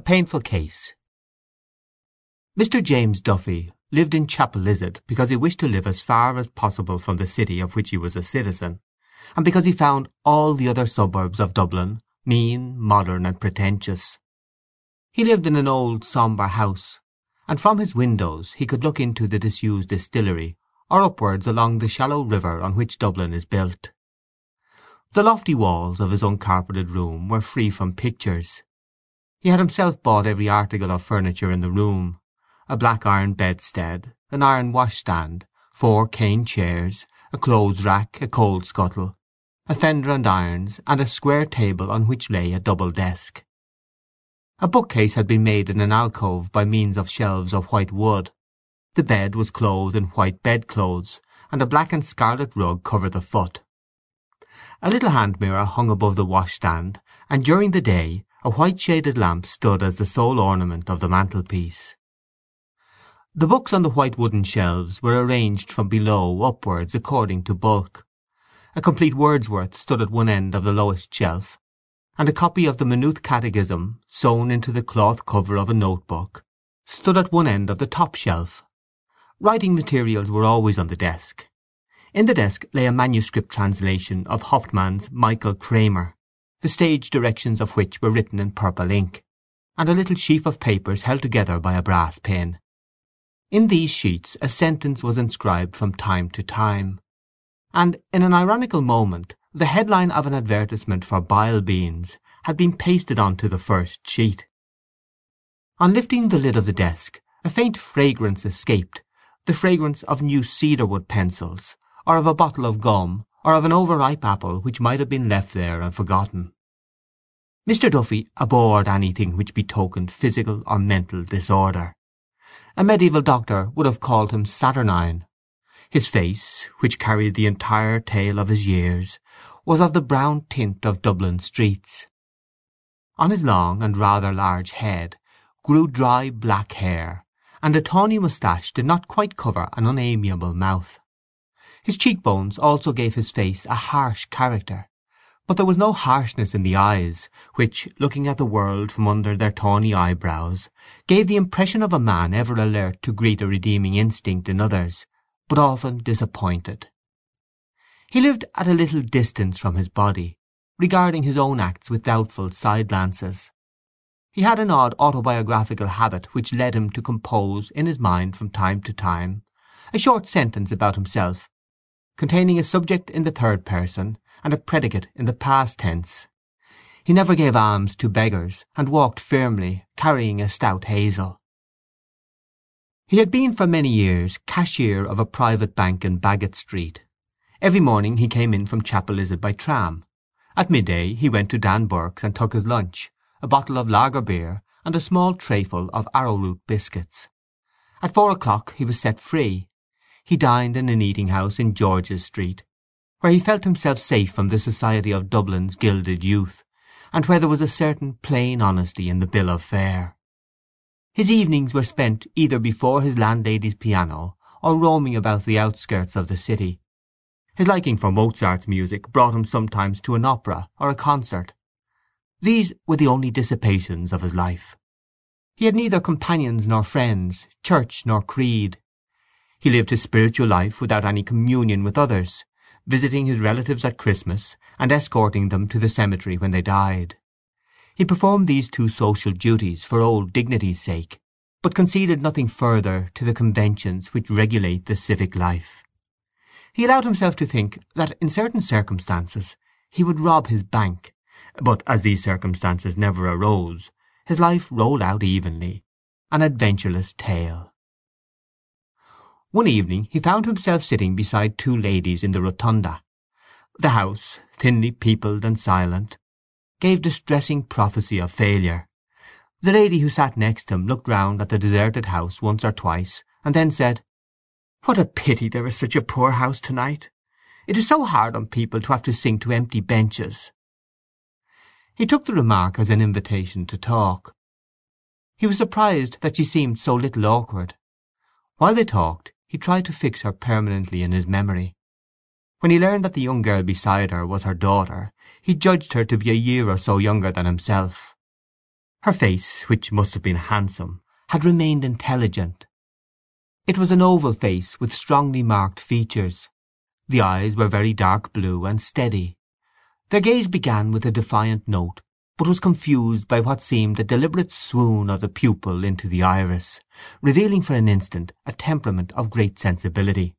A painful case Mr. James Duffy lived in Chapelizod because he wished to live as far as possible from the city of which he was a citizen, and because he found all the other suburbs of Dublin mean, modern, and pretentious. He lived in an old sombre house, and from his windows he could look into the disused distillery or upwards along the shallow river on which Dublin is built. The lofty walls of his uncarpeted room were free from pictures. He had himself bought every article of furniture in the room, a black iron bedstead, an iron washstand, four cane chairs, a clothes rack, a coal scuttle, a fender and irons, and a square table on which lay a double desk. A bookcase had been made in an alcove by means of shelves of white wood. The bed was clothed in white bedclothes, and a black and scarlet rug covered the foot. A little hand mirror hung above the washstand, and during the day a white shaded lamp stood as the sole ornament of the mantelpiece. The books on the white wooden shelves were arranged from below upwards according to bulk. A complete Wordsworth stood at one end of the lowest shelf, and a copy of the Maynooth Catechism, sewn into the cloth cover of a note-book, stood at one end of the top shelf. Writing materials were always on the desk. In the desk lay a manuscript translation of Hauptmann's Michael Kramer, the stage directions of which were written in purple ink, and a little sheaf of papers held together by a brass pin. In these sheets a sentence was inscribed from time to time, and in an ironical moment the headline of an advertisement for bile beans had been pasted on to the first sheet. On lifting the lid of the desk a faint fragrance escaped, the fragrance of new cedarwood pencils, or of a bottle of gum, or of an overripe apple which might have been left there and forgotten. Mr. Duffy abhorred anything which betokened physical or mental disorder. A medieval doctor would have called him saturnine. His face, which carried the entire tale of his years, was of the brown tint of Dublin streets. On his long and rather large head grew dry black hair, and a tawny moustache did not quite cover an unamiable mouth. His cheekbones also gave his face a harsh character, but there was no harshness in the eyes, which, looking at the world from under their tawny eyebrows, gave the impression of a man ever alert to greet a redeeming instinct in others, but often disappointed. He lived at a little distance from his body, regarding his own acts with doubtful side-glances. He had an odd autobiographical habit which led him to compose in his mind from time to time a short sentence about himself, containing a subject in the third person and a predicate in the past tense. He never gave alms to beggars, and walked firmly, carrying a stout hazel. He had been for many years cashier of a private bank in Baggot Street. Every morning he came in from Chapelizod by tram. At midday he went to Dan Burke's and took his lunch, a bottle of lager beer and a small trayful of arrowroot biscuits. At four o'clock he was set free. He dined in an eating-house in George's Street, where he felt himself safe from the society of Dublin's gilded youth, and where there was a certain plain honesty in the bill of fare. His evenings were spent either before his landlady's piano or roaming about the outskirts of the city. His liking for Mozart's music brought him sometimes to an opera or a concert. These were the only dissipations of his life. He had neither companions nor friends, church nor creed. He lived his spiritual life without any communion with others, visiting his relatives at Christmas, and escorting them to the cemetery when they died. He performed these two social duties for old dignity's sake, but conceded nothing further to the conventions which regulate the civic life. He allowed himself to think that in certain circumstances he would rob his bank, but as these circumstances never arose, his life rolled out evenly, an adventureless tale. One evening he found himself sitting beside two ladies in the rotunda. The house, thinly peopled and silent, gave distressing prophecy of failure. The lady who sat next him looked round at the deserted house once or twice, and then said, "What a pity there is such a poor house to-night! It is so hard on people to have to sing to empty benches." He took the remark as an invitation to talk. He was surprised that she seemed so little awkward. While they talked he tried to fix her permanently in his memory. When he learned that the young girl beside her was her daughter he judged her to be a year or so younger than himself. Her face, which must have been handsome, had remained intelligent. It was an oval face with strongly marked features. The eyes were very dark blue and steady. Their gaze began with a defiant note, but was confused by what seemed a deliberate swoon of the pupil into the iris, revealing for an instant a temperament of great sensibility.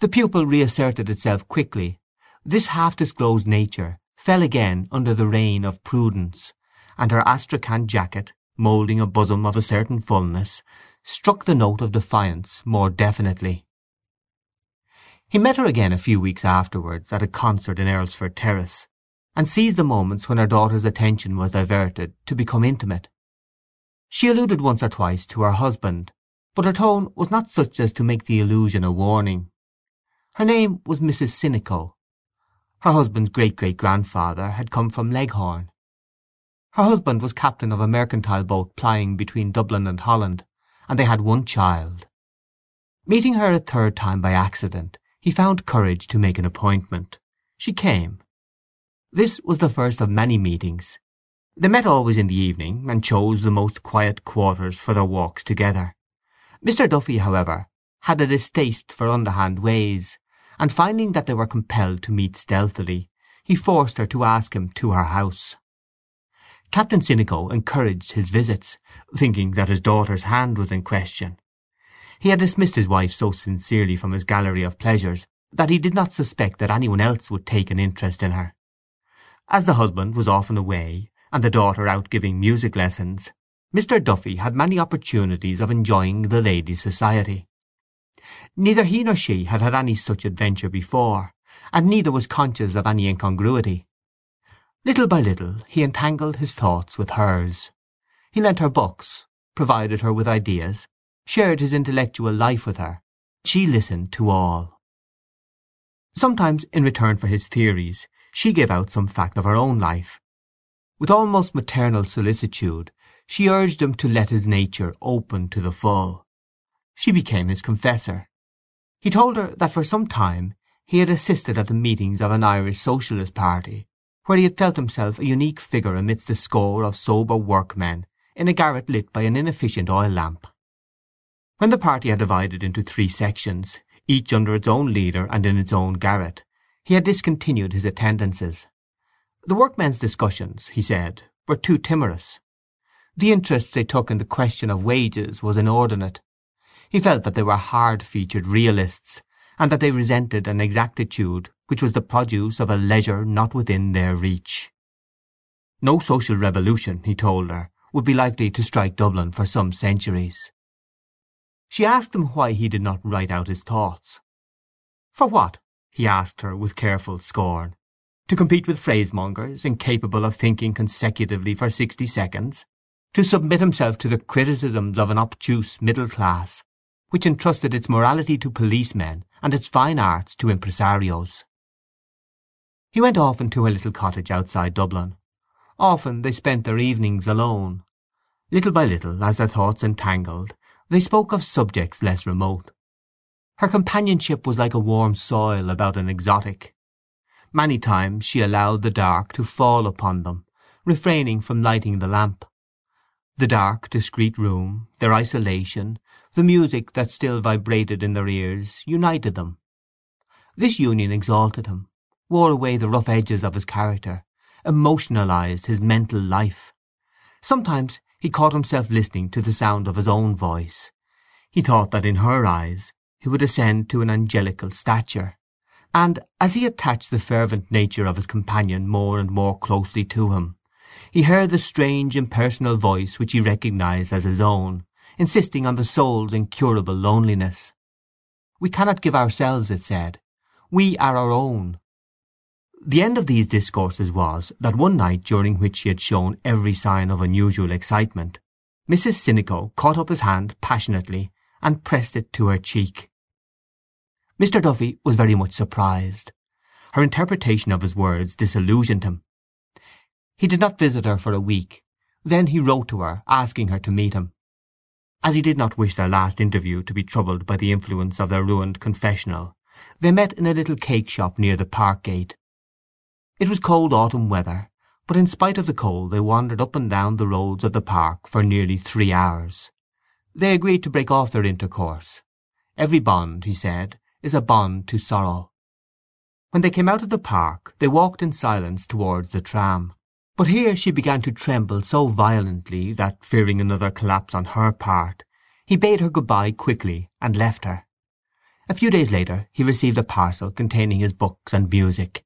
The pupil reasserted itself quickly. This half disclosed nature fell again under the reign of prudence, and her astrakhan jacket, moulding a bosom of a certain fulness, struck the note of defiance more definitely. He met her again a few weeks afterwards at a concert in Earlsfort Terrace, and seized the moments when her daughter's attention was diverted to become intimate. She alluded once or twice to her husband, but her tone was not such as to make the allusion a warning. Her name was Mrs. Sinico. Her husband's great-great-grandfather had come from Leghorn. Her husband was captain of a mercantile boat plying between Dublin and Holland, and they had one child. Meeting her a third time by accident, he found courage to make an appointment. She came. This was the first of many meetings. They met always in the evening, and chose the most quiet quarters for their walks together. Mr. Duffy, however, had a distaste for underhand ways, and finding that they were compelled to meet stealthily, he forced her to ask him to her house. Captain Sinico encouraged his visits, thinking that his daughter's hand was in question. He had dismissed his wife so sincerely from his gallery of pleasures that he did not suspect that anyone else would take an interest in her. As the husband was often away, and the daughter out giving music lessons, Mr. Duffy had many opportunities of enjoying the lady's society. Neither he nor she had had any such adventure before, and neither was conscious of any incongruity. Little by little he entangled his thoughts with hers. He lent her books, provided her with ideas, shared his intellectual life with her. She listened to all. Sometimes, in return for his theories, she gave out some fact of her own life. With almost maternal solicitude she urged him to let his nature open to the full. She became his confessor. He told her that for some time he had assisted at the meetings of an Irish Socialist party where he had felt himself a unique figure amidst a score of sober workmen in a garret lit by an inefficient oil lamp. When the party had divided into three sections, each under its own leader and in its own garret, he had discontinued his attendances. The workmen's discussions, he said, were too timorous. The interest they took in the question of wages was inordinate. He felt that they were hard-featured realists, and that they resented an exactitude which was the produce of a leisure not within their reach. No social revolution, he told her, would be likely to strike Dublin for some centuries. She asked him why he did not write out his thoughts. For what? He asked her with careful scorn. To compete with phrasemongers, incapable of thinking consecutively for sixty seconds? To submit himself to the criticisms of an obtuse middle class, which entrusted its morality to policemen and its fine arts to impresarios? He went often to her little cottage outside Dublin. Often they spent their evenings alone. Little by little, as their thoughts entangled, they spoke of subjects less remote. Her companionship was like a warm soil about an exotic. Many times she allowed the dark to fall upon them, refraining from lighting the lamp. The dark, discreet room, their isolation, the music that still vibrated in their ears, united them. This union exalted him, wore away the rough edges of his character, emotionalized his mental life. Sometimes he caught himself listening to the sound of his own voice. He thought that in her eyes he would ascend to an angelical stature, and as he attached the fervent nature of his companion more and more closely to him, he heard the strange impersonal voice which he recognized as his own, insisting on the soul's incurable loneliness. We cannot give ourselves, it said. We are our own. The end of these discourses was that one night during which she had shown every sign of unusual excitement, Mrs. Sinico caught up his hand passionately and pressed it to her cheek. Mr. Duffy was very much surprised. Her interpretation of his words disillusioned him. He did not visit her for a week. Then he wrote to her, asking her to meet him. As he did not wish their last interview to be troubled by the influence of their ruined confessional, they met in a little cake shop near the park gate. It was cold autumn weather, but in spite of the cold they wandered up and down the roads of the park for nearly three hours. They agreed to break off their intercourse. Every bond, he said, is a bond to sorrow. When they came out of the park they walked in silence towards the tram. But here she began to tremble so violently that, fearing another collapse on her part, he bade her good bye quickly and left her. A few days later he received a parcel containing his books and music,